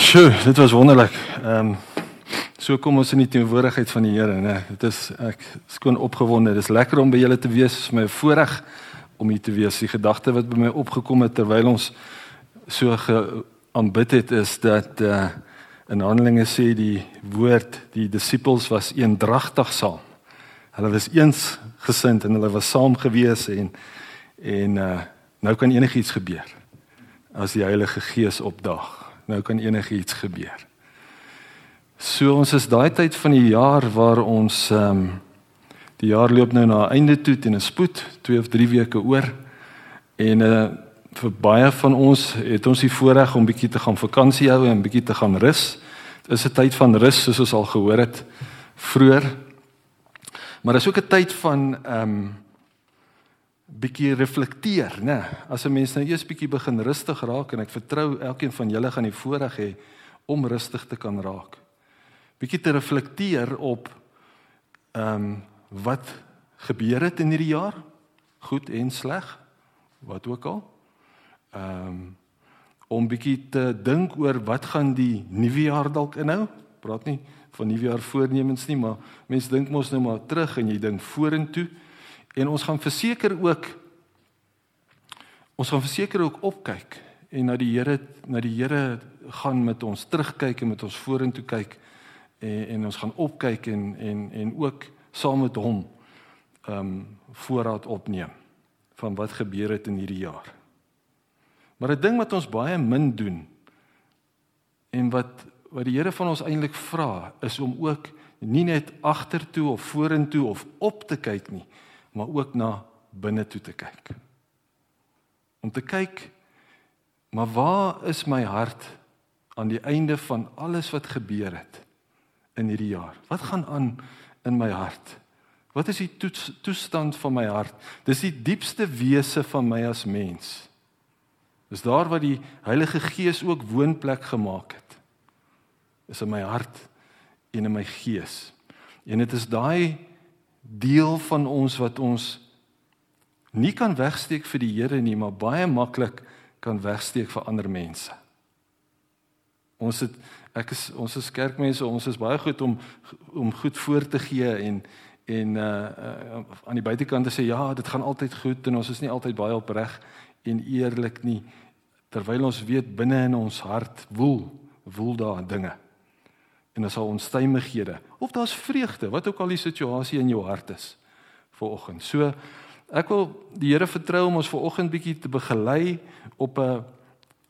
Sjoe, dit was wonderlik. Ehm um, so kom ons in die teenwoordigheid van die Here, né? Dit is ek skoon opgewonde. Dit is lekker om by julle te wees. Dit is my voorreg om hier te wees. Die gedagte wat by my opgekom het terwyl ons so geaanbid het is dat uh in Handelinge sê die woord die disippels was eendragtig saam. Hulle was eens gesind en hulle was saam gewees en en uh nou kan enigiets gebeur as die Heilige Gees opdaag nou kan enigiets gebeur. So ons is daai tyd van die jaar waar ons ehm um, die jaar loop nou na einde toe teen 'n spoed 2 of 3 weke oor en uh vir baie van ons het ons die voorreg om bietjie te gaan vakansie hou en bietjie te gaan rus. Dit is 'n tyd van rus soos ons al gehoor het vroeër. Maar is ook 'n tyd van ehm um, bietjie reflekteer, né? As 'n mens nou eers bietjie begin rustig raak en ek vertrou elkeen van julle gaan die voorreg hê om rustig te kan raak. Bietjie te reflekteer op ehm um, wat gebeur het in hierdie jaar? Goed en sleg, wat ook al. Ehm um, om bietjie te dink oor wat gaan die nuwe jaar dalk inhou? Praat nie van nuwe jaar voornemens nie, maar mense dink mos nou maar terug en jy dink vorentoe. En ons gaan verseker ook ons gaan verseker ook opkyk en na die Here na die Here gaan met ons terugkyk en met ons vorentoe kyk en, en ons gaan opkyk en en en ook saam met hom ehm um, voorraad opneem van wat gebeur het in hierdie jaar. Maar 'n ding wat ons baie min doen en wat wat die Here van ons eintlik vra is om ook nie net agtertoe of vorentoe of op te kyk nie, maar ook na binne toe te kyk. Om te kyk maar waar is my hart aan die einde van alles wat gebeur het in hierdie jaar? Wat gaan aan in my hart? Wat is die toestand van my hart? Dis die diepste wese van my as mens. Dis daar waar die Heilige Gees ook woonplek gemaak het. Is in my hart en in my gees. En dit is daai deel van ons wat ons nie kan wegsteek vir die Here nie, maar baie maklik kan wegsteek vir ander mense. Ons het ek is ons is kerkmense, ons is baie goed om om goed voor te gee en en uh, uh aan die buitekant te sê ja, dit gaan altyd goed en ons is nie altyd baie opreg en eerlik nie terwyl ons weet binne in ons hart woel woel daar dinge en daar sal onstuimighede of daar's vreugde wat ook al die situasie in jou hart is vir oggend. So ek wil die Here vertrou om ons vir oggend bietjie te begelei op 'n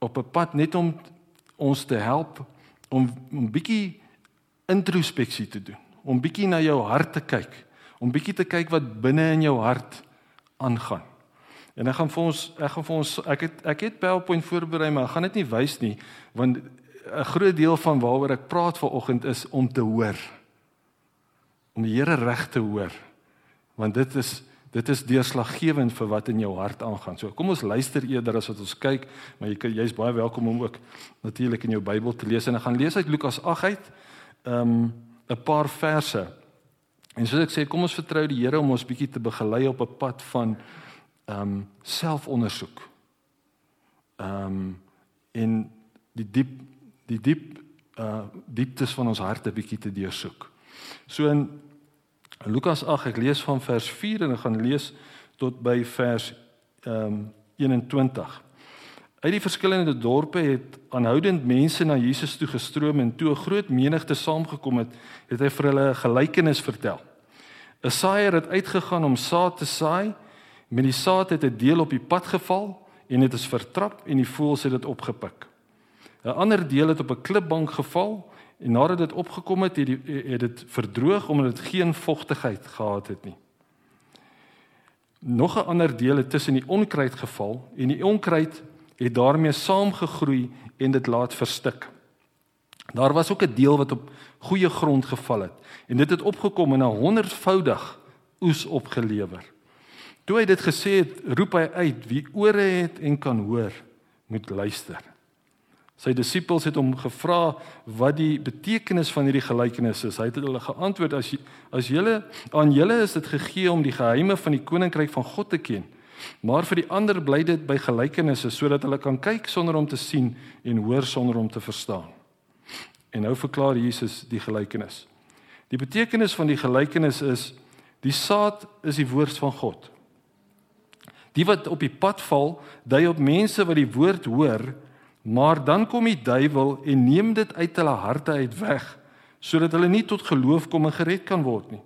op 'n pad net om ons te help om 'n bietjie introspeksie te doen, om bietjie na jou hart te kyk, om bietjie te kyk wat binne in jou hart aangaan. En ek gaan vir ons ek gaan vir ons ek het ek het PowerPoint voorberei maar ek gaan dit nie wys nie want 'n groot deel van waaroor ek praat vanoggend is om te hoor. Om die Here reg te hoor. Want dit is dit is deurslaggewend vir wat in jou hart aangaan. So kom ons luister eerder as wat ons kyk, maar jy jy's baie welkom om ook natuurlik in jou Bybel te lees en ek gaan lees uit Lukas 8 uit. Um 'n paar verse. En soos ek sê, kom ons vertrou die Here om ons bietjie te begelei op 'n pad van um selfondersoek. Um in die diep die diep uh dieptes van ons harte bietjie te deursoek. So in Lukas 8, ek lees van vers 4 en ek gaan lees tot by vers ehm um, 21. Uit die verskillende dorpe het aanhoudend mense na Jesus toe gestroom en toe 'n groot menigte saamgekom het, het hy vir hulle 'n gelykenis vertel. 'n Saaier het uitgegaan om saad te saai, met die saad het 'n deel op die pad geval en dit is vertrap en die voëls het dit opgepik. 'n ander deel het op 'n klipbank geval en nadat dit opgekom het, het dit het dit verdroog omdat dit geen vogtigheid gehad het nie. Nog 'n ander deel het tussen die onkruid geval en die onkruid het daarmee saamgegroei en dit laat verstik. Daar was ook 'n deel wat op goeie grond geval het en dit het opgekom en 'n honderdvoudig oes opgelewer. Toe hy dit gesê het, roep hy uit: "Wie ore het en kan hoor, moet luister." Sy disippels het hom gevra wat die betekenis van hierdie gelykenis is. Hy het hulle geantwoord as as julle aan julle is dit gegee om die geheime van die koninkryk van God te ken. Maar vir die ander bly dit by gelykenisse sodat hulle kan kyk sonder om te sien en hoor sonder om te verstaan. En nou verklaar Jesus die gelykenis. Die betekenis van die gelykenis is die saad is die woord van God. Die wat op die pad val, dui op mense wat die woord hoor, maar dan kom die duiwel en neem dit uit hulle harte uit weg, sodat hulle nie tot geloof kom en gered kan word nie.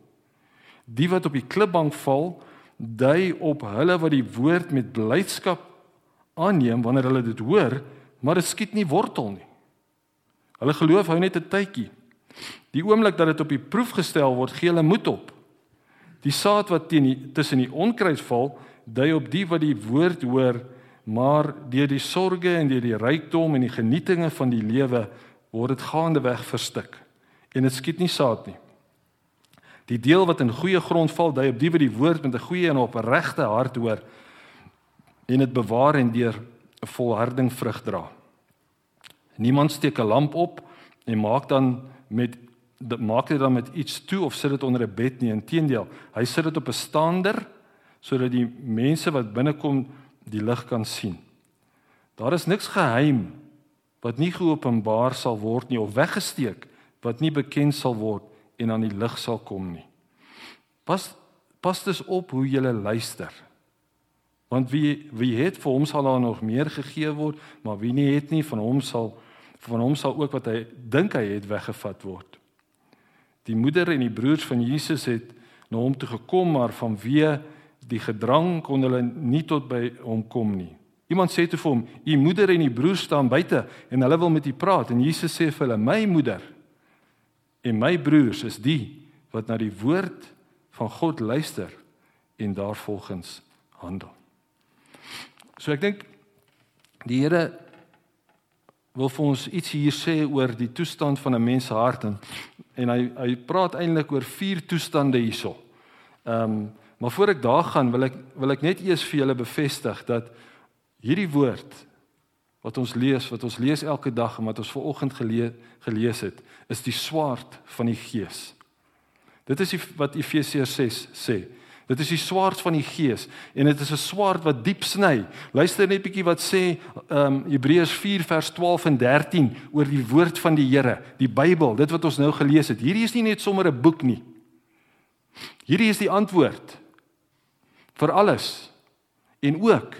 Die wat op die klipbank val, dui op hulle wat die woord met blydskap aanneem wanneer hulle dit hoor, maar dit skiet nie wortel nie. Hulle geloof hou net 'n tydjie. Die oomblik dat dit op die proef gestel word, gee hulle moed op. Die saad wat teen die tussen die onkruid val, dui op die wat die woord hoor, maar deur die sorges en deur die rykdom en die genietinge van die lewe word dit gaandeweg verstik en dit skiet nie saad nie. Die deel wat in goeie grond val, dui op die wat die woord met 'n goeie en opregte hart hoor en dit bewaar en deur volharding vrug dra. Niemand steek 'n lamp op en maak dan met maak dit dan met iets toe of sit dit onder 'n bed nie. Inteendeel, hy sit dit op 'n staander sodat die mense wat binnekom die lig kan sien. Daar is niks geheim wat nie geopenbaar sal word nie of weggesteek wat nie bekend sal word en aan die lig sal kom nie. Pas pas dus op hoe jy luister. Want wie wie het vir hom sal daar nog meer gegee word, maar wie nie het nie van hom sal van hom sal ook wat hy dink hy het weggevat word. Die moeder en die broers van Jesus het na hom toe gekom, maar vanweë die gedrang kon hulle nie tot by hom kom nie. Iemand sê toe vir hom: "U moeder en u broer staan buite en hulle wil met u praat." En Jesus sê vir hulle: "My moeder en my broers is die wat na die woord van God luister en daarvolgens handel." So ek dink die Here wil vir ons iets hier sê oor die toestand van 'n mens se hart en en hy hy praat eintlik oor vier toestande hierso. Ehm um, maar voor ek daar gaan wil ek wil ek net eers vir julle bevestig dat hierdie woord wat ons lees, wat ons lees elke dag en wat ons ver oggend gelees gelees het, is die swaard van die gees. Dit is die, wat Efesiërs 6 sê. Dit is die swaard van die gees en dit is 'n swaard wat diep sny. Luister net bietjie wat sê ehm um, Hebreërs 4 vers 12 en 13 oor die woord van die Here, die Bybel, dit wat ons nou gelees het. Hierdie is nie net sommer 'n boek nie. Hierdie is die antwoord vir alles en ook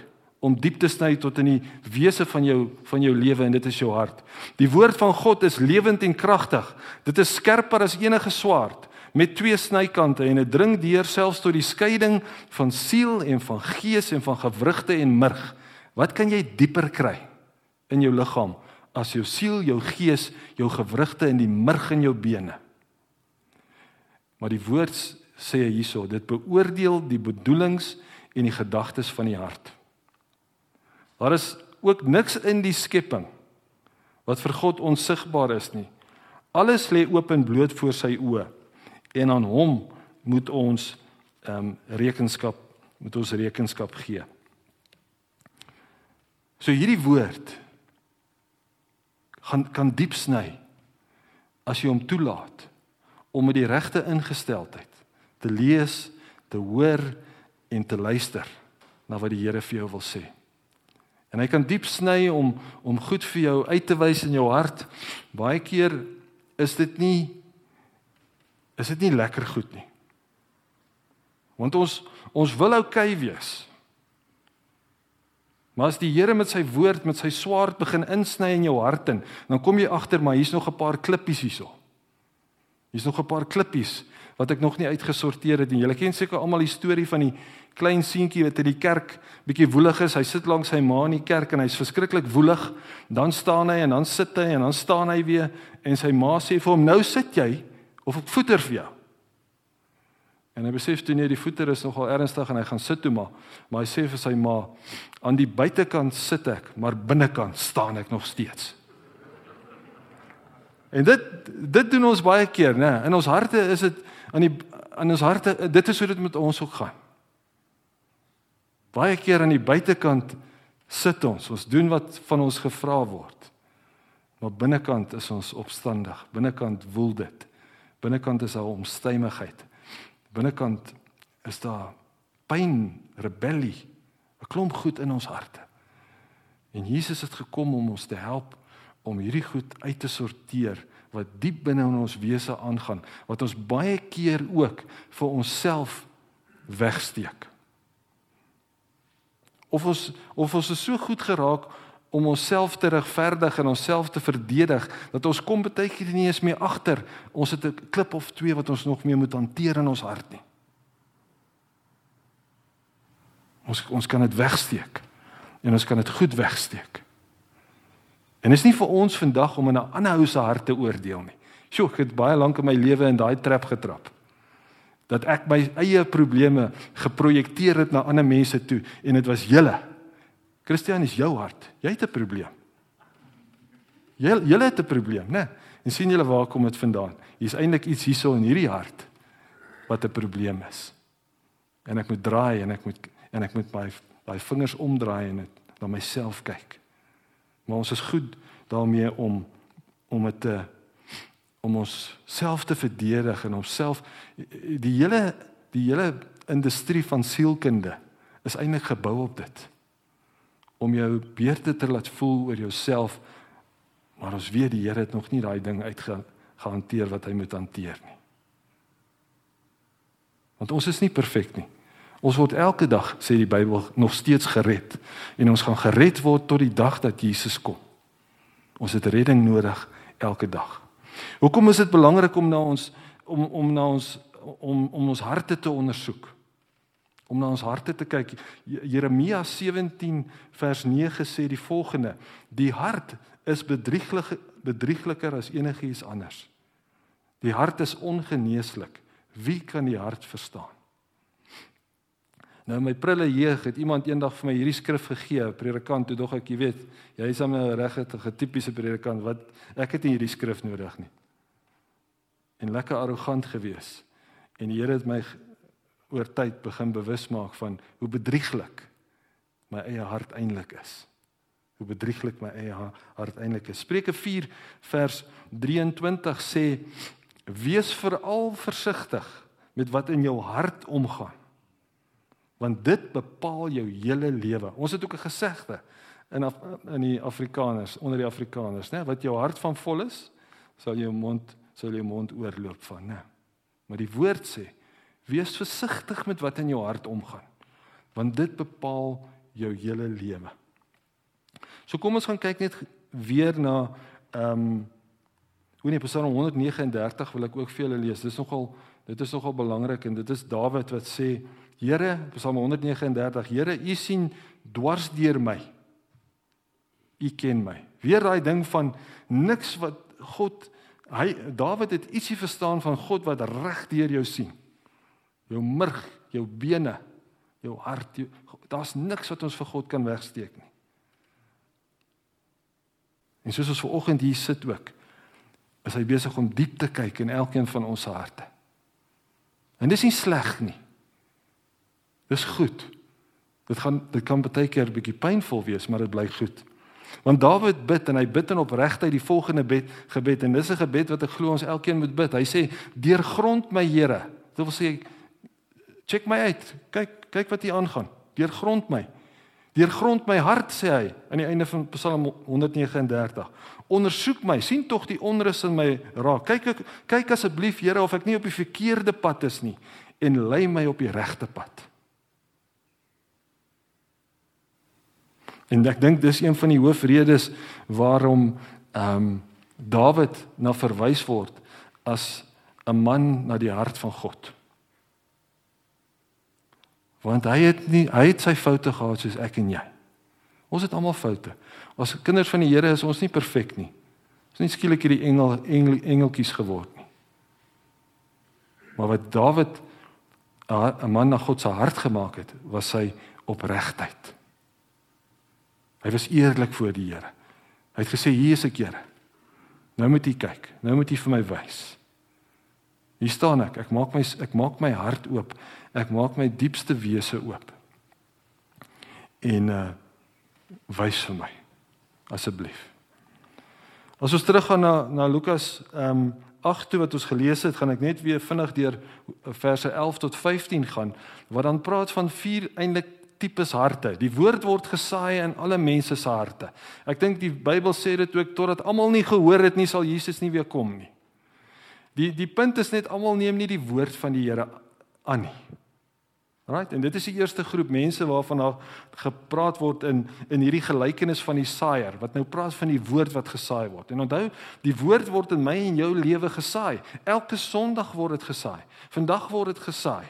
om diep te sny tot in die wese van jou van jou lewe en dit is jou hart. Die woord van God is lewend en kragtig. Dit is skerper as enige swaard met twee snykante en dit dring deur selfs tot die skeiding van siel en van gees en van gewrigte en murg. Wat kan jy dieper kry in jou liggaam as jou siel, jou gees, jou gewrigte en die murg in jou bene? Maar die woord sê hierso, dit beoordeel die bedoelings en die gedagtes van die hart. Daar is ook niks in die skepping wat vir God onsigbaar is nie. Alles lê oop en bloot voor sy oë en aan hom moet ons ehm um, rekenskap moet ons rekenskap gee. So hierdie woord gaan kan diep sny as jy hom toelaat om met die regte ingesteldheid te lees, te hoor en te luister na wat die Here vir jou wil sê. En hy kan diep sny om om goed vir jou uit te wys in jou hart. Baie keer is dit nie is dit nie lekker goed nie. Want ons ons wil oukei okay wees. Maar as die Here met sy woord met sy swaard begin insny in jou hart in, dan kom jy agter maar hier's nog 'n paar klippies hierso. Hier's nog 'n paar klippies wat ek nog nie uitgesorteer het nie. Julle ken seker almal die storie van die klein seentjie wat in die kerk bietjie woelig is. Hy sit langs sy ma in die kerk en hy's verskriklik woelig. Dan staan hy en dan sit hy en dan staan hy weer en sy ma sê vir hom: "Nou sit jy." of ek voeter vir jou. En hy besef toe nee, die voeter is nogal ernstig en hy gaan sit toe maar, maar hy sê vir sy ma, aan die buitekant sit ek, maar binnekant staan ek nog steeds. En dit dit doen ons baie keer, né? In ons harte is dit aan die aan ons harte, dit is hoe dit met ons ook gaan. Baie keer aan die buitekant sit ons, ons doen wat van ons gevra word. Maar binnekant is ons opstandig. Binnekant woel dit. Binnekant is daar omstuimigheid. Binnekant is daar pyn, rebellie, 'n klomp goed in ons harte. En Jesus het gekom om ons te help om hierdie goed uit te sorteer wat diep binne in ons wese aangaan wat ons baie keer ook vir onsself wegsteek. Of ons of ons is so goed geraak om onsself te regverdig en onsself te verdedig dat ons kom baie keer nie eens meer agter ons het 'n klip of twee wat ons nog meer moet hanteer in ons hart nie. Ons ons kan dit wegsteek en ons kan dit goed wegsteek. En dit is nie vir ons vandag om in 'n ander ou se hart te oordeel nie. Sjoe, ek het baie lank in my lewe in daai trap getrap. Dat ek my eie probleme geprojekteer het na ander mense toe en dit was julle. Christian is jou hart. Jy het 'n probleem. Jy jy het 'n probleem, né? En sien julle waar kom dit vandaan? Hier's eintlik iets hierso in hierdie hart wat 'n probleem is. En ek moet draai en ek moet en ek moet my my vingers omdraai en net na myself kyk. Maar ons is goed daarmee om om dit te om ons self te verdedig en homself die hele die hele industrie van sielkunde is eintlik gebou op dit. Om jou beter te laat voel oor jouself maar ons weet die Here het nog nie daai ding uitgehanteer wat hy moet hanteer nie. Want ons is nie perfek nie Ons word elke dag sê die Bybel nog steeds gered en ons gaan gered word tot die dag dat Jesus kom. Ons het redding nodig elke dag. Hoekom is dit belangrik om na ons om om na ons om om ons harte te ondersoek? Om na ons harte te kyk. Jeremia 17 vers 9 sê die volgende: Die hart is bedrieglik bedriegliker as enigiets anders. Die hart is ongeneeslik. Wie kan die hart verstaan? Nou my prille jeug het iemand eendag vir my hierdie skrif gegee, predikant, toe dog ek, jy weet, jy is 'n regte tipiese predikant wat ek het nie hierdie skrif nodig nie. En lekker arrogant gewees. En die Here het my oor tyd begin bewus maak van hoe bedrieglik my eie hart eintlik is. Hoe bedrieglik my eie hart eintlik is. Spreuke 4 vers 23 sê: Wees veral versigtig met wat in jou hart omgaan want dit bepaal jou hele lewe. Ons het ook 'n gesegde in Af in die Afrikaners, onder die Afrikaners, né, wat jou hart van vol is, sal jou mond sal jou mond oorloop van, né. Maar die woord sê: Wees versigtig met wat in jou hart omgaan, want dit bepaal jou hele lewe. So kom ons gaan kyk net weer na ehm um, hoe nee Psalm 139 wil ek ook vir julle lees. Dit is nogal dit is nogal belangrik en dit is Dawid wat sê Here, Psalm 139, Here, U sien dwars deur my. U ken my. Weer daai ding van niks wat God hy Dawid het ietsie verstaan van God wat reg deur jou sien. Jou murg, jou bene, jou hart. Daar's niks wat ons vir God kan wegsteek nie. En soos ons ver oggend hier sit ook, is hy besig om diep te kyk in elkeen van ons harte. En dis nie sleg nie. Dis goed. Dit gaan dit kan baie keer 'n bietjie pynvol wees, maar dit bly goed. Want Dawid bid en hy bid in opregtheid die volgende bed, gebed en dis 'n gebed wat ek glo ons elkeen moet bid. Hy sê: "Deurgrond my Here." Dit wil sê check my uit. Kyk, kyk wat hier aangaan. Deurgrond my. Deurgrond my hart sê hy aan die einde van Psalm 139. Ondersoek my, sien tog die onrus in my raak. Kyk ek kyk asseblief Here of ek nie op die verkeerde pad is nie en lei my op die regte pad. En ek dink dis een van die hoofredes waarom ehm um, Dawid na verwys word as 'n man na die hart van God. Want hy het nie hy het sy foute gehad soos ek en jy. Ons het almal foute. As kinders van die Here is ons nie perfek nie. Ons is nie skielik hierdie engel, engel engeltjies geword nie. Maar wat Dawid 'n man na God se hart gemaak het, was sy opregtheid. Hy was eerlik voor die Here. Hy het gesê hier is ek, Here. Nou moet U kyk. Nou moet U vir my wys. Hier staan ek. Ek maak my ek maak my hart oop. Ek maak my diepste wese oop. En uh wys vir my asseblief. As ons teruggaan na na Lukas ehm um, 8 toe wat ons gelees het, gaan ek net weer vinnig deur verse 11 tot 15 gaan wat dan praat van vier eintlik tipes harte. Die woord word gesaai in alle mense se harte. Ek dink die Bybel sê dit ook totdat almal nie gehoor het nie, sal Jesus nie weer kom nie. Die die punt is net almal neem nie die woord van die Here aan nie. Right? En dit is die eerste groep mense waarvan daar gepraat word in in hierdie gelykenis van die saaier wat nou praat van die woord wat gesaai word. En onthou, die woord word in my en jou lewe gesaai. Elke Sondag word dit gesaai. Vandag word dit gesaai.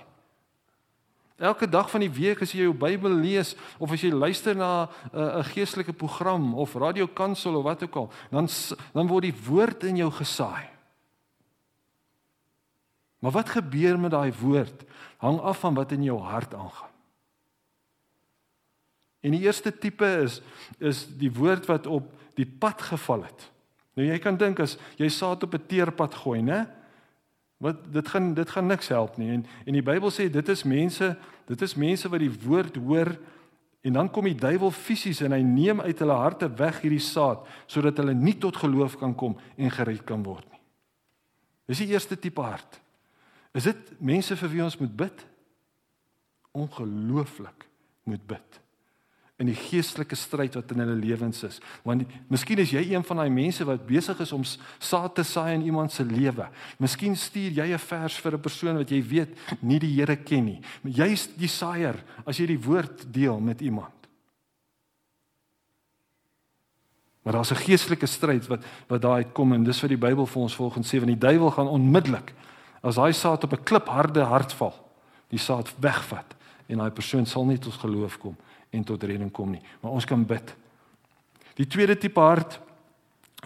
Elke dag van die week as jy jou Bybel lees of as jy luister na 'n uh, geestelike program of radiokansel of wat ook al, dan dan word die woord in jou gesaai. Maar wat gebeur met daai woord hang af van wat in jou hart aangaan. En die eerste tipe is is die woord wat op die pad geval het. Nou jy kan dink as jy saad op 'n teerpad gooi, né? Wat dit gaan dit gaan niks help nie. En en die Bybel sê dit is mense, dit is mense wat die woord hoor en dan kom die duiwel fisies en hy neem uit hulle harte weg hierdie saad sodat hulle nie tot geloof kan kom en gered kan word nie. Dis die eerste tipe hart. Is dit mense vir wie ons moet bid? Ongelooflik moet bid. In die geestelike stryd wat in hulle lewens is. Want miskien is jy een van daai mense wat besig is om saad te saai in iemand se lewe. Miskien stuur jy 'n vers vir 'n persoon wat jy weet nie die Here ken nie. Jy's die saaier as jy die woord deel met iemand. Maar daar's 'n geestelike stryd wat wat daar uitkom en dis wat die Bybel vir ons volgens sê want die duiwel gaan onmiddellik As daai saad op 'n klipharde hart val, die saad wegvat en daai persoon sal nie tot geloof kom en tot redding kom nie. Maar ons kan bid. Die tweede tipe hart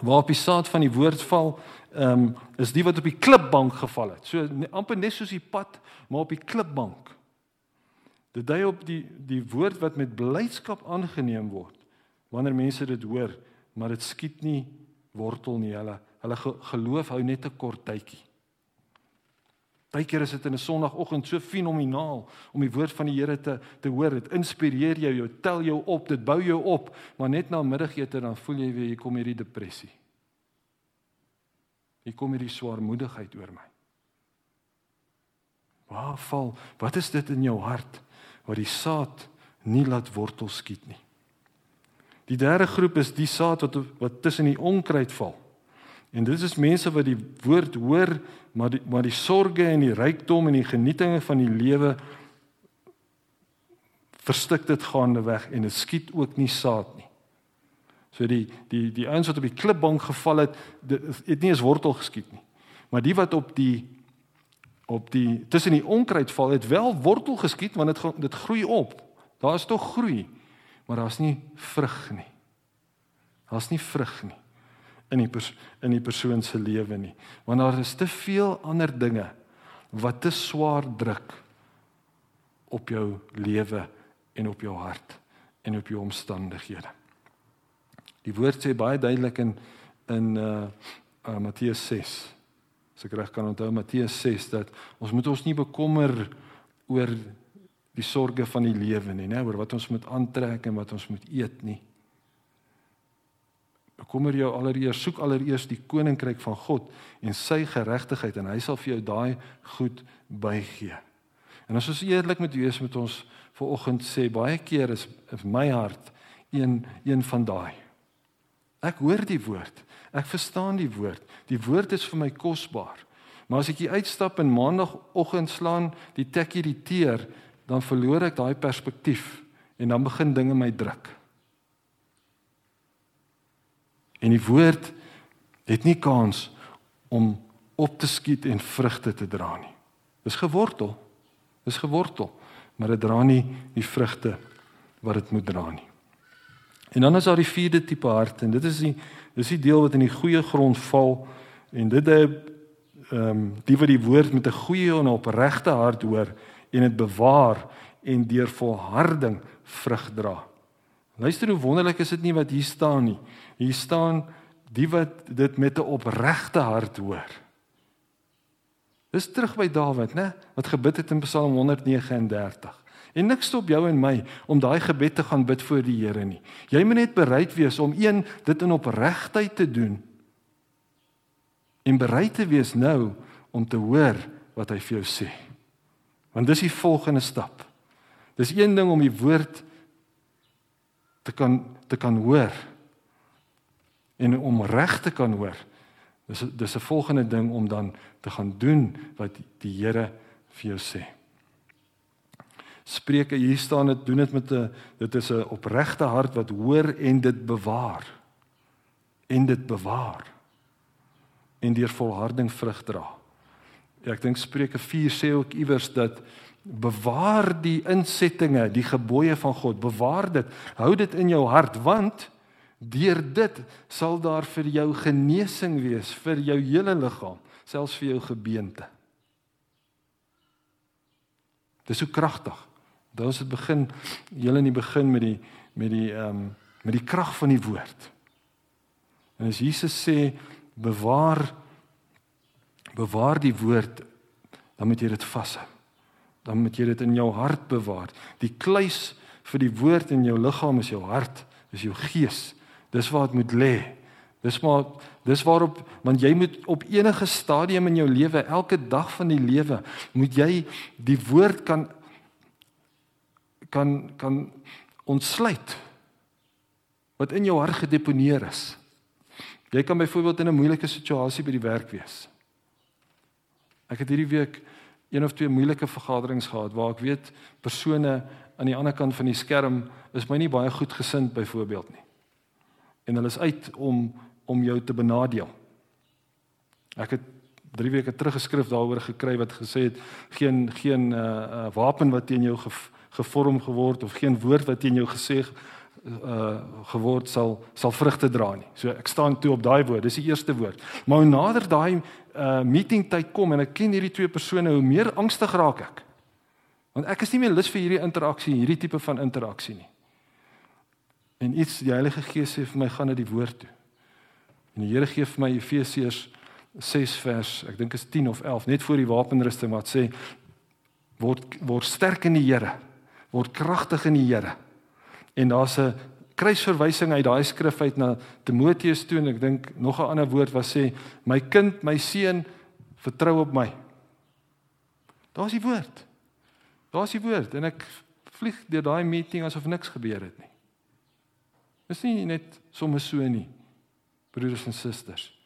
waarop die saad van die woord val, ehm um, is die wat op die klipbank geval het. So amper net soos die pad, maar op die klipbank. Dit dui op die die woord wat met blydskap aangeneem word wanneer mense dit hoor, maar dit skiet nie wortel nie. Hulle hulle geloof hou net 'n kort tydjie. Partykeer is dit in 'n Sondagoggend so fenomenaal om die woord van die Here te te hoor. Dit inspireer jou, jou tel jou op, dit bou jou op, maar net na middagete dan voel jy weer jy kom hierdie depressie. Jy kom hierdie swaarmoedigheid oor my. Waar val? Wat is dit in jou hart wat die saad nie laat wortel skiet nie? Die derde groep is die saad wat wat tussen die onkruid val. En dit is mense wat die woord hoor, maar die, maar die sorges en die rykdom en die genietinge van die lewe verstik dit gaande weg en dit skiet ook nie saad nie. So die die die ouens wat op die klipbank geval het, dit het nie eens wortel geskiet nie. Maar die wat op die op die tussen die onkruid val, het wel wortel geskiet want dit dit groei op. Daar is tog groei, maar daar's nie vrug nie. Daar's nie vrug nie in die pers in die persoon se lewe nie. Want daar is te veel ander dinge wat te swaar druk op jou lewe en op jou hart en op jou omstandighede. Die woord sê baie duidelik in in uh, uh Matteus 6. As ek reg kan onthou Matteus 6 dat ons moet ons nie bekommer oor die sorges van die lewe nie, né, oor wat ons moet aantrek en wat ons moet eet nie. Bekommer jou allereers, soek allereers die koninkryk van God en sy geregtigheid en hy sal vir jou daai goed bygee. En as ons eerlik moet wees met ons vanoggend sê baie keer is, is my hart een een van daai. Ek hoor die woord. Ek verstaan die woord. Die woord is vir my kosbaar. Maar as ek hier uitstap en maandagooggend slaan die tekkie die teer, dan verloor ek daai perspektief en dan begin dinge my druk. En die woord het nie kans om op te skiet en vrugte te dra nie. Dis gewortel. Dis gewortel, maar dit dra nie die vrugte wat dit moet dra nie. En dan is daar die vierde tipe hart en dit is die dis die deel wat in die goeie grond val en dit ehm um, die wat die woord met 'n goeie en opregte hart hoor en dit bewaar en deur volharding vrug dra. Luister hoe wonderlik is dit nie wat hier staan nie. Hier staan die wat dit met 'n opregte hart hoor. Dis terug by Dawid, né? Wat gebid het in Psalm 139. En niks stop jou en my om daai gebed te gaan bid voor die Here nie. Jy moet net bereid wees om een dit in opregtheid te doen. En bereid te wees nou om te hoor wat hy vir jou sê. Want dis die volgende stap. Dis een ding om die woord te kan te kan hoor en om reg te kan hoor. Dis dis 'n volgende ding om dan te gaan doen wat die Here vir jou sê. Spreuke hier staan dit doen dit met 'n dit is 'n opregte hart wat hoor en dit bewaar. En dit bewaar. En deur volharding vrug dra. Ek dink Spreuke 4 sê ook iewers dat bewaar die insettinge, die gebooie van God, bewaar dit. Hou dit in jou hart want deur dit sal daar vir jou genesing wees vir jou hele liggaam, selfs vir jou gebeente. Dis so kragtig. Dan as dit begin heel in die begin met die met die ehm um, met die krag van die woord. En as Jesus sê bewaar bewaar die woord, dan moet jy dit vashou. Dan moet jy dit in jou hart bewaar. Die kluis vir die woord in jou liggaam is jou hart, is jou gees. Dis waar dit moet lê. Dis maar dis waarop want jy moet op enige stadium in jou lewe, elke dag van die lewe, moet jy die woord kan kan kan ontsluit wat in jou hart gedeponeer is. Jy kan byvoorbeeld in 'n moeilike situasie by die werk wees. Ek het hierdie week een of twee moeilike vergaderings gehad waar ek weet persone aan die ander kant van die skerm is my nie baie goed gesind byvoorbeeld nie. En hulle is uit om om jou te benadeel. Ek het 3 weke terug geskryf daaroor gekry wat gesê het geen geen uh, uh wapen wat teen jou gevorm geword of geen woord wat teen jou gesê uh geword sal sal vrugte dra nie. So ek staan toe op daai woord. Dis die eerste woord. Maar hoe nader daai uh meeting tyd kom en ek ken hierdie twee persone, hoe meer angstig raak ek. Want ek is nie meer lus vir hierdie interaksie, hierdie tipe van interaksie nie. En iets die Heilige Gees sê vir my gaan na die woord toe. En die Here gee vir my Efesiërs 6 vers, ek dink is 10 of 11, net voor die wapenrusting wat sê word word sterk in die Here word kragtig in die Here. En daar's 'n kruisverwysing uit daai skrif uit na Timoteus toe en ek dink nog 'n ander woord wat sê my kind, my seun, vertrou op my. Daar's die woord. Daar's die woord en ek vlieg deur daai meeting asof niks gebeur het nie. Dis nie net sommer so nie. Broeders en susters.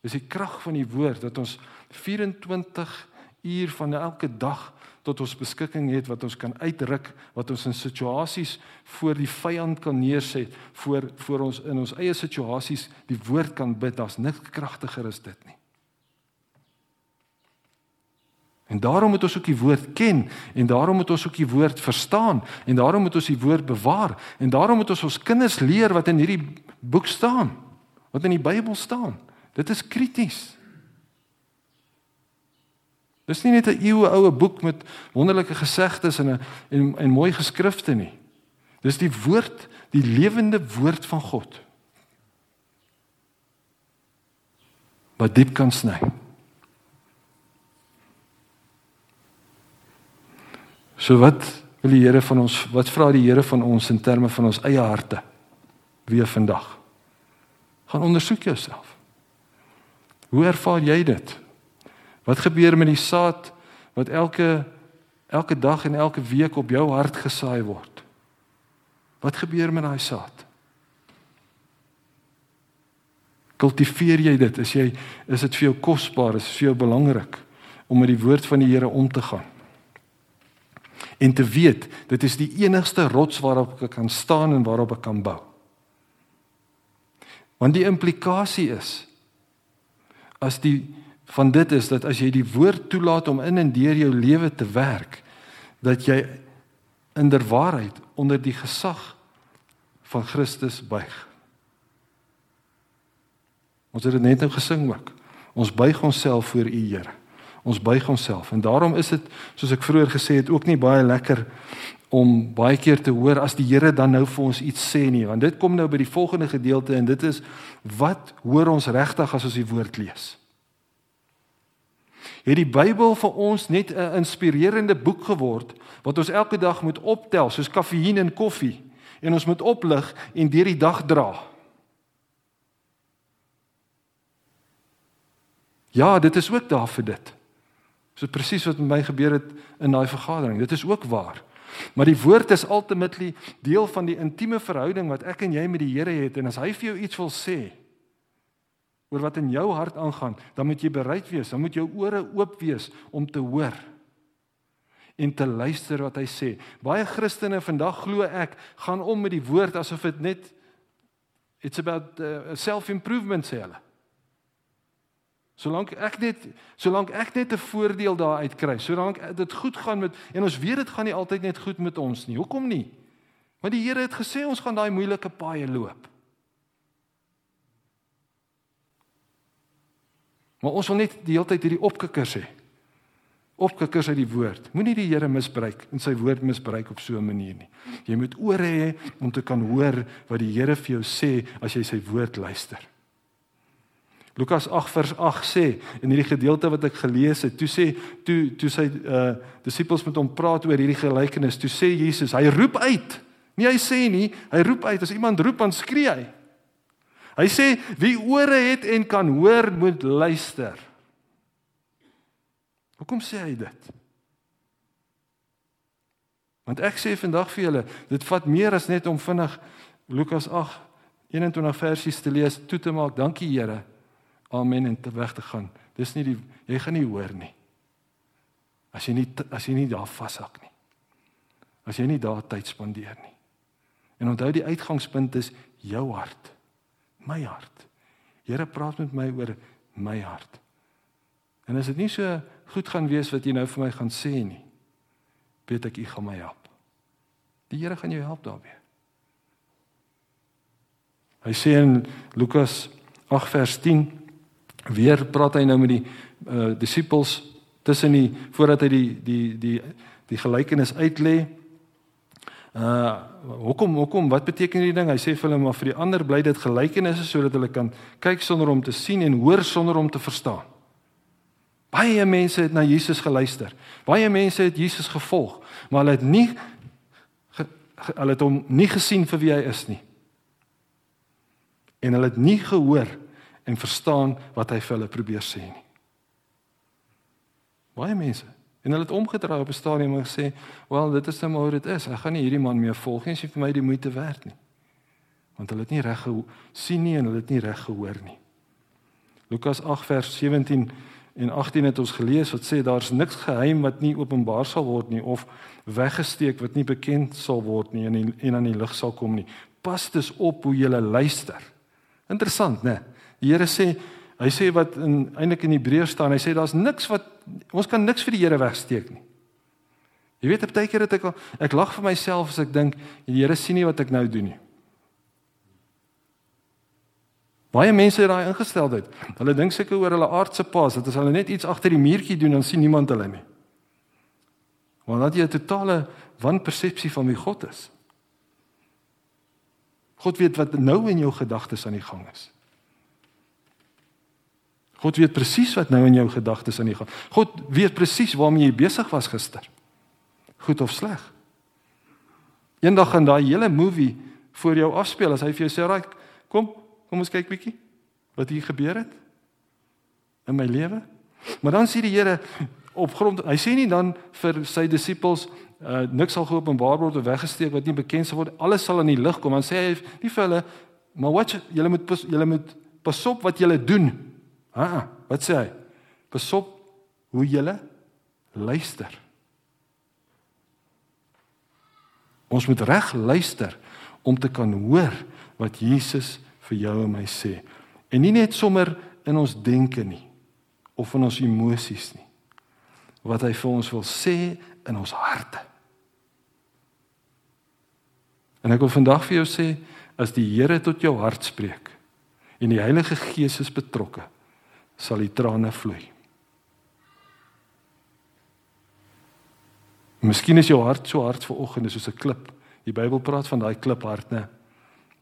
Dis die krag van die woord dat ons 24 uur van elke dag tot ons beskikking het wat ons kan uitruk wat ons in situasies voor die vyand kan neerset voor voor ons in ons eie situasies die woord kan bid. As niks kragtiger is dit nie. En daarom moet ons ook die woord ken en daarom moet ons ook die woord verstaan en daarom moet ons die woord bewaar en daarom moet ons ons kinders leer wat in hierdie boek staan wat in die Bybel staan. Dit is krities Dis nie net 'n eeue oue boek met wonderlike gesegdes en 'n en, en mooi geskrifte nie. Dis die woord, die lewende woord van God. Wat diep kan sny. So wat wil die Here van ons wat vra die Here van ons in terme van ons eie harte weer vandag? Gaan ondersoek jouself. Hoe ervaar jy dit? Wat gebeur met die saad wat elke elke dag en elke week op jou hart gesaai word? Wat gebeur met daai saad? Kultiveer jy dit? Is jy is dit vir jou kosbaar? Is dit vir jou belangrik om met die woord van die Here om te gaan? En te weet, dit is die enigste rots waarop ek kan staan en waarop ek kan bou. Want die implikasie is as die van dit is dat as jy die woord toelaat om in en deur jou lewe te werk, dat jy in der waarheid onder die gesag van Christus buig. Ons het dit net nou gesing ook. Ons buig onsself voor U Here. Ons buig onsself en daarom is dit soos ek vroeër gesê het ook nie baie lekker om baie keer te hoor as die Here dan nou vir ons iets sê nie want dit kom nou by die volgende gedeelte en dit is wat hoor ons regtig as ons die woord lees? Het die Bybel vir ons net 'n inspirerende boek geword wat ons elke dag moet optel soos kafeïen en koffie en ons moet oplig en deur die dag dra. Ja, dit is ook daar vir dit. So presies wat met my gebeur het in daai vergadering. Dit is ook waar. Maar die woord is ultimately deel van die intieme verhouding wat ek en jy met die Here het en as hy vir jou iets wil sê oor wat in jou hart aangaan, dan moet jy bereid wees, dan moet jou ore oop wees om te hoor en te luister wat hy sê. Baie Christene vandag glo ek gaan om met die woord asof dit net it's about uh, self-improvement sê hulle. Solank ek net solank ek net 'n voordeel daar uit kry, solank dit goed gaan met en ons weet dit gaan nie altyd net goed met ons nie. Hoekom nie? Want die Here het gesê ons gaan daai moeilike paaie loop. Maar ons wil net die hele tyd hierdie opkikkers hê. Opkikkers uit die woord. Moenie die Here misbruik en sy woord misbruik op so 'n manier nie. Jy moet ore hê om te kan hoor wat die Here vir jou sê as jy sy woord luister. Lukas 8 vers 8 sê in hierdie gedeelte wat ek gelees het, toe sê toe toe sy uh disippels met hom praat oor hierdie gelykenis, toe sê Jesus, hy roep uit. Nie hy sê nie, hy roep uit. As iemand roep, dan skree hy. Hy sê wie ore het en kan hoor, moet luister. Hoekom sê hy dit? Want ek sê vandag vir julle, dit vat meer as net om vinnig Lukas 8 21 versies te lees, toe te maak. Dankie Here amen en te weg te gaan. Dis nie die jy gaan nie hoor nie. As jy nie as jy nie daar vashak nie. As jy nie daar tyd spandeer nie. En onthou die uitgangspunt is jou hart. My hart. Here praat met my oor my hart. En as dit nie so goed gaan wees wat jy nou vir my gaan sê nie, weet ek u gaan my help. Die Here gaan jou help daarbey. Hy sê in Lukas 8 vers 10 Weer praat hy nou met die uh disippels tussen die voordat hy die die die die gelykenis uitlê. Uh hoekom hoekom wat beteken hierdie ding? Hy sê vir hulle maar vir die ander bly dit gelykenisse sodat hulle kan kyk sonder om te sien en hoor sonder om te verstaan. Baie mense het na Jesus geluister. Baie mense het Jesus gevolg, maar hulle het nie ge, ge, hulle het hom nie gesien vir wie hy is nie. En hulle het nie gehoor en verstaan wat hy vir hulle probeer sê nie. Baie mense en hulle het omgedraai op 'n stadium en gesê, "Wel, dit is nou hoe dit is. Ek gaan nie hierdie man meer volg nie, as hy vir my die moeite werd nie." Want hulle het nie reg gesien nie en hulle het nie reg gehoor nie. Lukas 8 vers 17 en 18 het ons gelees wat sê daar's niks geheim wat nie openbaar sal word nie of weggesteek wat nie bekend sal word nie en en aan die lig sal kom nie. Pas dus op hoe jy luister. Interessant, né? Nee? Die Here sê, hy sê wat in eintlik in Hebreërs staan, hy sê daar's niks wat ons kan niks vir die Here wegsteek nie. Jy weet, baie keer het ek ek lag vir myself as ek dink die Here sien nie wat ek nou doen nie. Baie mense het daai ingesteldheid. Hulle dink seker oor hulle aardse paas dat as hulle net iets agter die muurtjie doen, dan sien niemand hulle nie. Want dat jy 'n totale wanpersepsie van wie God is. God weet wat nou in jou gedagtes aan die gang is. God weet presies wat nou in jou gedagtes aan die gang. God weet presies waarmee jy besig was gister. Goed of sleg. Eendag gaan daai hele movie voor jou afspeel as hy vir jou sê, "Raai, kom, kom ons kyk bietjie wat hier gebeur het in my lewe." Maar dan sê die Here op grond hy sê nie dan vir sy disippels uh, niks sal geopenbaar word of weggesteek wat nie bekend sal word alles sal in die lig kom dan sê hy nie vir hulle maar wat julle moet julle moet pas op wat julle doen Ha, wat sê hy? Pasop hoe jy luister. Ons moet reg luister om te kan hoor wat Jesus vir jou en my sê. En nie net sommer in ons denke nie of in ons emosies nie. Wat hy vir ons wil sê in ons harte. En ek wil vandag vir jou sê as die Here tot jou hart spreek en die Heilige Gees is betrokke, sal die trane vloei. Miskien is jou hart so hard ver oggend soos 'n klip. Die Bybel praat van daai kliphart, né?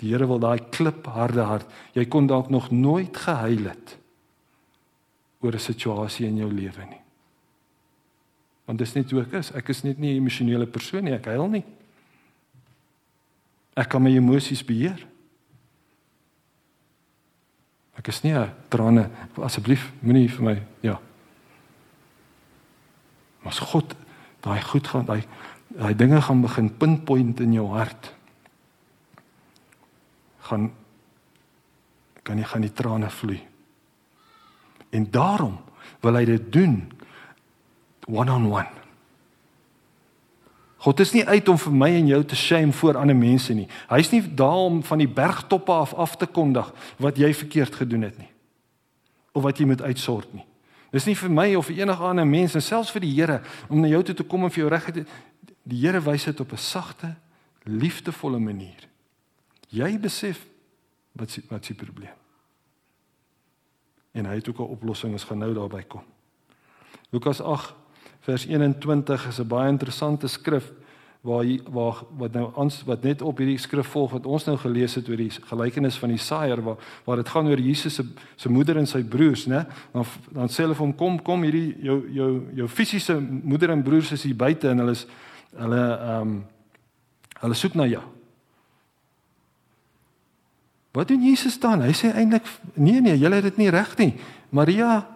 Die Here wil daai klipharde hart. Jy kon dalk nog nooit gehuil het oor 'n situasie in jou lewe nie. Want dis net hoe ek is. Ek is net nie 'n emosionele persoon nie. Ek huil nie. Ek kan my emosies beheer. Ek is nie 'n trane asseblief moenie vir my ja. Maar God daai goed gaan daai daai dinge gaan begin pinpoint in jou hart. gaan kan jy gaan die trane vloei. En daarom wil hy dit doen one on one. God is nie uit om vir my en jou te shame voor ander mense nie. Hy's nie daar om van die bergtoppe af af te kondig wat jy verkeerd gedoen het nie. Of wat jy moet uitsort nie. Dis nie vir my of vir enige ander mens en selfs vir die Here om na jou toe te kom en vir jou reg te die Here wys dit op 'n sagte, liefdevolle manier. Jy besef wat is wat die probleem? En hy het ook 'n oplossing, ons gaan nou daarby kom. Lukas 8 vers 21 is 'n baie interessante skrif waar hy, waar wat nou ons wat net op hierdie skrif volg wat ons nou gelees het oor die gelykenis van die saaier waar waar dit gaan oor Jesus se se moeder en sy broers, né? Dan dan sê hulle vir hom kom kom hierdie jou jou jou fisiese moeder en broers is hier buite en hulle is hulle ehm um, hulle soek na jou. Wat doen Jesus dan? Hy sê eintlik nee nee, julle het dit nie reg nie. Maria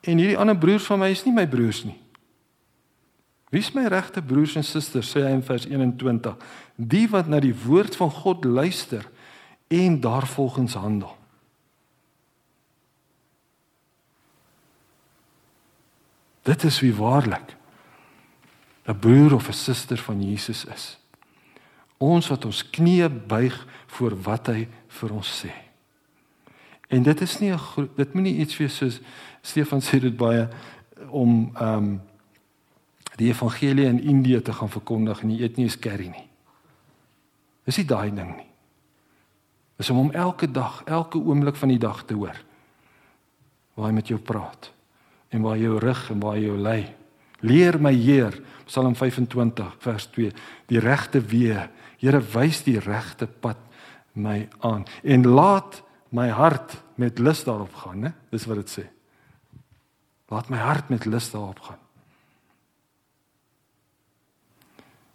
en hierdie ander broers van my is nie my broers nie. Wie is my regte broers en susters? sê hy in vers 21. Die wat na die woord van God luister en daarvolgens handel. Dit is wie waarlik 'n broer of 'n suster van Jesus is. Ons wat ons knieë buig voor wat hy vir ons sê. En dit is nie 'n dit moenie iets wees soos Stefan sê dit baie om ehm um, die evangelie in Indië te gaan verkondig en jy eet nie eens curry nie. Dis nie daai ding nie. Dis om hom elke dag, elke oomblik van die dag te hoor. Waar hy met jou praat en waar jy jou rig en waar jy jou lei. Leer my Heer, Psalm 25 vers 2, die regte weë. Here wys die regte pad my aan en laat my hart met lus daarop gaan, né? Dis wat dit sê. Laat my hart met lus daarop gaan.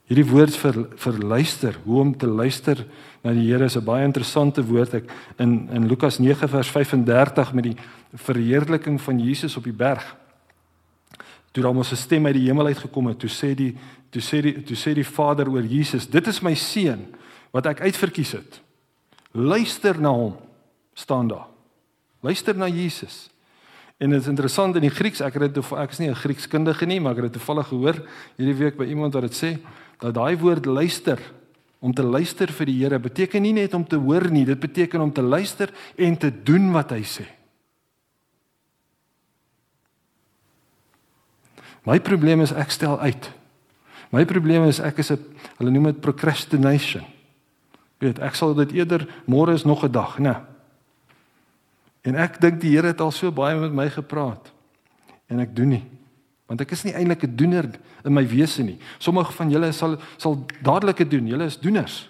Hierdie woord vir vir luister, hoe om te luister na die Here is 'n baie interessante woord ek in in Lukas 9 vers 35 met die verheerliking van Jesus op die berg. Toe daar mos 'n stem uit die hemel uitgekom het, toe sê die toe sê die toe sê die Vader oor Jesus, dit is my seun wat ek uitverkies het. Luister na hom, staan daar. Luister na Jesus. En dit is interessant in die Grieks, ek het dit ek is nie 'n Griekskundige nie, maar ek het dit toevallig gehoor hierdie week by iemand wat dit sê dat daai woord luister om te luister vir die Here beteken nie net om te hoor nie, dit beteken om te luister en te doen wat hy sê. My probleem is ek stel uit. My probleem is ek is 'n hulle noem dit procrastination. Weet, ek sal dit eerder môre is nog 'n dag, né? En ek dink die Here het al so baie met my gepraat en ek doen nie want ek is nie eintlik 'n doener in my wese nie. Sommige van julle sal sal dadelik dit doen. Julle is doeners.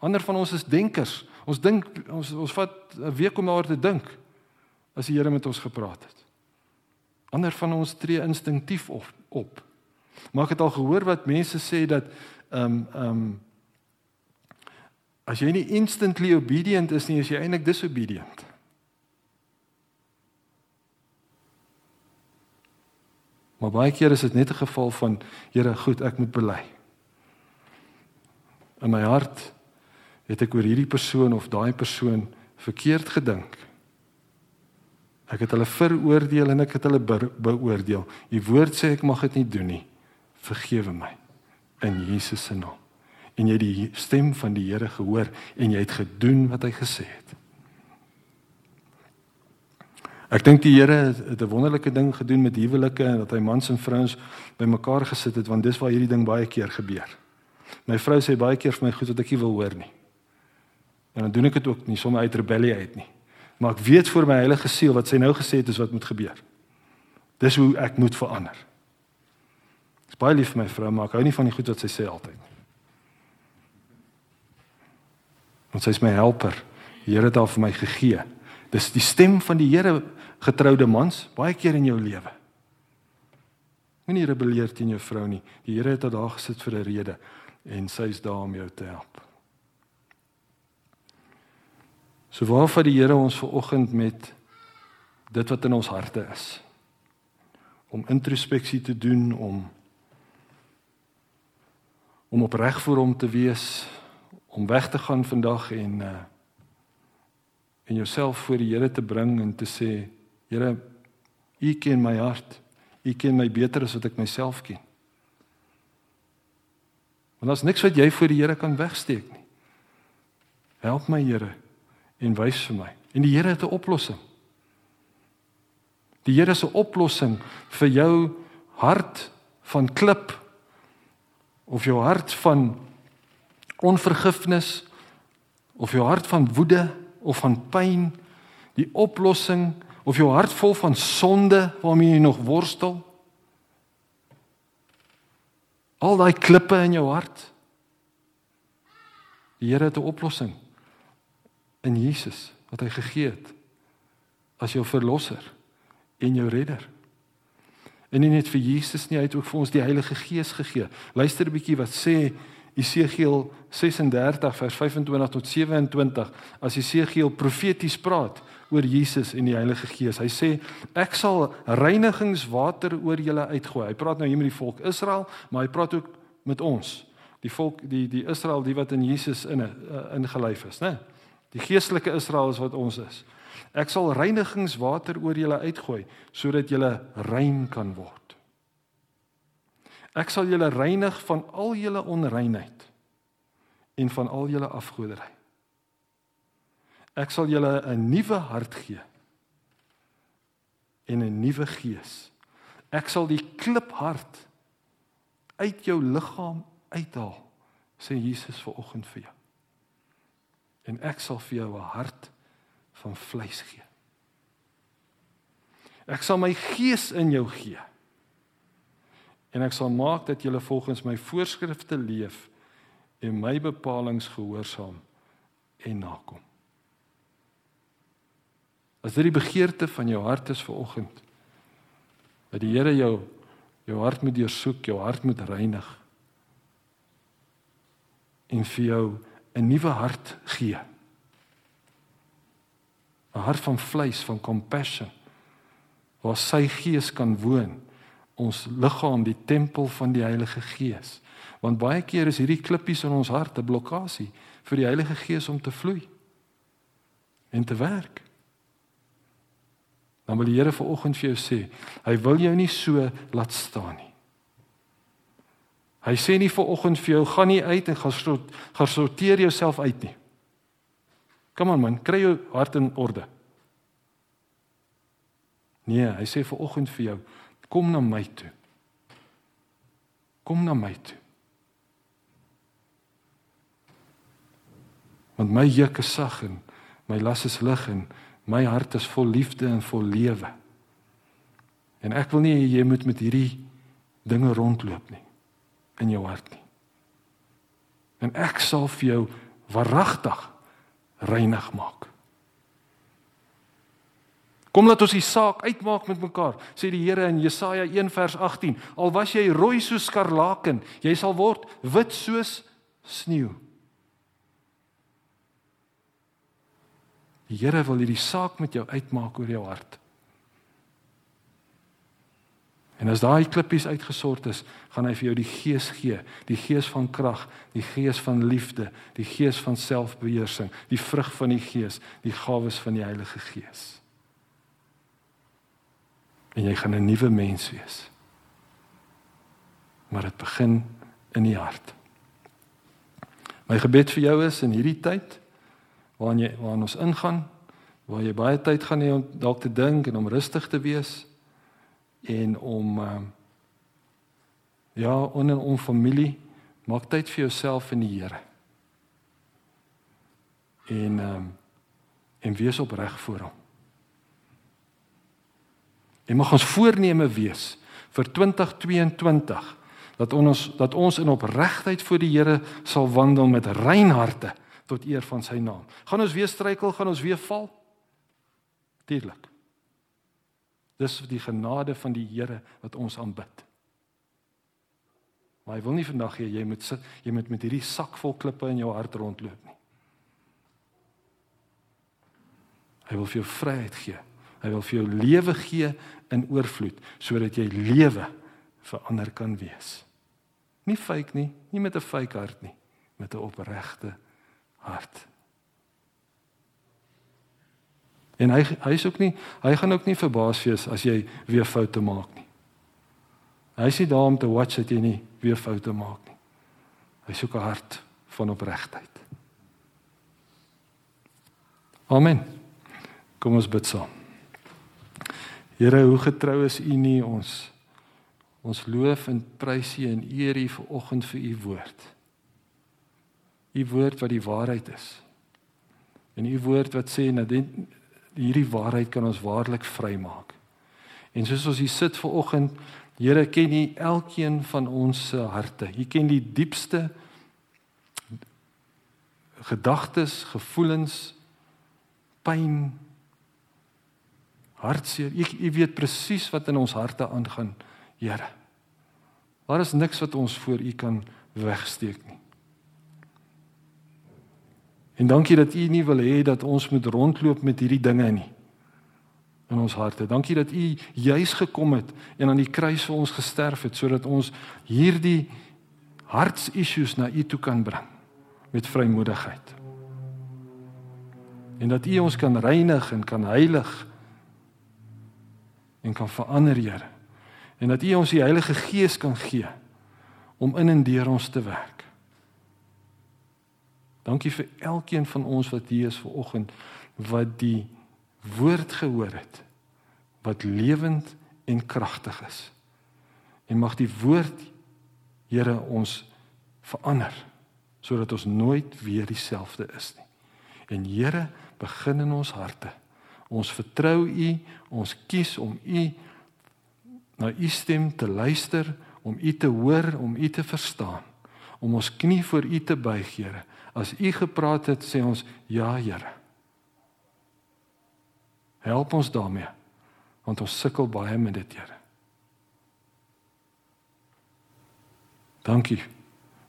Ander van ons is denkers. Ons dink ons ons vat 'n week om daaroor te dink as die Here met ons gepraat het. Ander van ons tree instinktief op. op. Maar ek het al gehoor wat mense sê dat ehm um, ehm um, as jy nie instantly obedient is nie, is jy eintlik disobedient. Maar baie keer is dit net 'n geval van Here, goed, ek moet bely. In my hart het ek oor hierdie persoon of daai persoon verkeerd gedink. Ek het hulle veroordeel en ek het hulle beoordeel. U woord sê ek mag dit nie doen nie. Vergewe my in Jesus se naam. En jy het die stem van die Here gehoor en jy het gedoen wat hy gesê het. Ek dink die Here het 'n wonderlike ding gedoen met huwelike en dat hy mans en vrouens bymekaar gesit het want dis waar hierdie ding baie keer gebeur. My vrou sê baie keer vir my goed wat ek nie wil hoor nie. En dan doen ek dit ook nie sommer uit rebellie uit nie. Maar ek weet vir my heilige siel wat sy nou gesê het is wat moet gebeur. Dis hoe ek moet verander. Ek is baie lief vir my vrou, maar ek hou nie van die goed wat sy sê altyd nie. Want sy is my helper. Die Here het haar vir my gegee. Dis die stem van die Here getroude mans baie keer in jou lewe. Moenie rebelleer teen jou vrou nie. Die Here het haar daar gesit vir 'n rede en sy is daar om jou te help. So waarvoor die Here ons ver oggend met dit wat in ons harte is om introspeksie te doen om om opreg voor hom te wees, om weg te gaan vandag en uh en jouself voor die Here te bring en te sê, Here, U ken my hart. U ken my beter as wat ek myself ken. Want daar's niks wat jy voor die Here kan wegsteek nie. Help my Here en wys vir my. En die Here het 'n oplossing. Die Here se oplossing vir jou hart van klip of jou hart van onvergifnis of jou hart van woede of van pyn, die oplossing of jou hart vol van sonde waarmee jy nog worstel. Al daai klippe in jou hart. Die Here het 'n oplossing in Jesus wat hy gegee het as jou verlosser en jou redder. En nie net vir Jesus nie, hy het ook vir ons die Heilige Gees gegee. Luister 'n bietjie wat sê Esegiel 36 vers 25 tot 27 as Esegiel profeties praat oor Jesus en die Heilige Gees. Hy sê ek sal reinigingswater oor julle uitgooi. Hy praat nou hier met die volk Israel, maar hy praat ook met ons. Die volk die die Israel die wat in Jesus in uh, ingelyf is, né? Die geestelike Israel is wat ons is. Ek sal reinigingswater oor julle uitgooi sodat julle rein kan word. Ek sal julle reinig van al julle onreinheid en van al julle afgoderry. Ek sal julle 'n nuwe hart gee en 'n nuwe gees. Ek sal die kliphart uit jou liggaam uithaal, sê Jesus ver oggend vir jou. En ek sal vir jou 'n hart van vleis gee. Ek sal my gees in jou gee en ek sal maak dat julle volgens my voorskrifte leef en my bepalinge gehoorsaam en nakom. As dit die begeerte van jou hart is vir oggend dat die Here jou jou hart moet deursoek, jou hart moet reinig en vir jou 'n nuwe hart gee. 'n Hart van vleis, van compassion waar sy gees kan woon ons liggaam die tempel van die Heilige Gees. Want baie keer is hierdie klippies in ons hart 'n blokkade vir die Heilige Gees om te vloei en te werk. Dan wil die Here vanoggend vir jou sê, hy wil jou nie so laat staan nie. Hy sê nie vanoggend vir jou gaan nie uit en gaan gaan sorteer jouself uit nie. Kom aan man, kry jou hart in orde. Nee, hy sê vanoggend vir jou, Kom na my toe. Kom na my toe. Want my juk is sag en my las is lig en my hart is vol liefde en vol lewe. En ek wil nie jy moet met hierdie dinge rondloop nie in jou hart nie. En ek sal vir jou waaragtig reinig maak. Kom laat ons die saak uitmaak met mekaar, sê die Here in Jesaja 1 vers 18. Al was jy rooi soos skarlaken, jy sal word wit soos sneeu. Die Here wil hierdie saak met jou uitmaak oor jou hart. En as daai klippies uitgesort is, gaan hy vir jou die gees gee, die gees van krag, die gees van liefde, die gees van selfbeheersing, die vrug van die gees, die gawes van die Heilige Gees en jy gaan 'n nuwe mens wees. Maar dit begin in die hart. My gebed vir jou is in hierdie tyd waarin jy waarin ons ingaan, waar jy baie tyd gaan hê om dalk te dink en om rustig te wees en om uh, ja, onder om familie, maak tyd vir jouself in die Here. En um, en wees opreg voor hom. En mag ons voorneme wees vir 2022 dat ons dat ons in opregtheid voor die Here sal wandel met rein harte tot eer van sy naam. Gaan ons weer struikel, gaan ons weer val? Tuurlik. Dis die genade van die Here wat ons aanbid. Maar hy wil nie vandag hê jy moet sit jy moet met hierdie sak vol klippe in jou hart rondloop nie. Hy wil vir jou vryheid gee. Hy wil vir jou lewe gee in oorvloed sodat jy lewe vir ander kan wees. Nie fake nie, nie met 'n fake hart nie, met 'n opregte hart. En hy hy's ook nie hy gaan ook nie verbaas wees as jy weer foute maak nie. Hy sê daar om te watch dat jy nie weer foute maak nie. Hy soek 'n hart van opregtheid. Amen. Kom ons bid saam. Here, hoe getrou is U nie ons ons loof en prys U en eer U vir oggend vir U woord. U woord wat die waarheid is. En U woord wat sê dat hierdie waarheid kan ons waarlik vrymaak. En soos ons hier sit ver oggend, Here ken U elkeen van ons se harte. U ken die diepste gedagtes, gevoelens, pyn, hartseer. U U weet presies wat in ons harte aangaan, Here. Daar is niks wat ons voor U kan wegsteek nie. En dankie dat U nie wil hê dat ons moet rondloop met hierdie dinge nie in ons harte. Dankie dat U juis gekom het en aan die kruis vir ons gesterf het sodat ons hierdie hartsissues na U toe kan bring met vrymoedigheid. En dat U ons kan reinig en kan heilig en kan verander, Here. En dat U ons die Heilige Gees kan gee om in en deur ons te werk. Dankie vir elkeen van ons wat hier is ver oggend wat die woord gehoor het wat lewend en kragtig is. En mag die woord Here ons verander sodat ons nooit weer dieselfde is nie. En Here, begin in ons harte. Ons vertrou U, ons kies om U na U stem te luister, om U te hoor, om U te verstaan, om ons knie voor U te buig, Here. As U gepraat het, sê ons ja, Here. Help ons daarmee want ons sukkel baie met dit, Here. Dankie.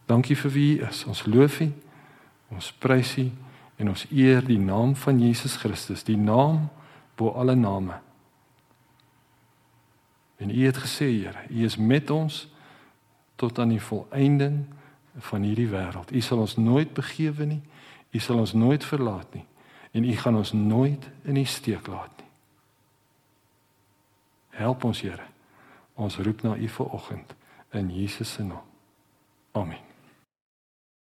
Dankie vir wie U is. Ons loof U. Ons prys U en ons eer die naam van Jesus Christus, die naam bo alle name. En U het gesê, Here, U is met ons tot aan die volëinding van hierdie wêreld. U sal ons nooit begewe nie. U sal ons nooit verlaat nie en U gaan ons nooit in die steek laat nie. Help ons Here. Ons roep na U vir oggend in Jesus se naam. Amen.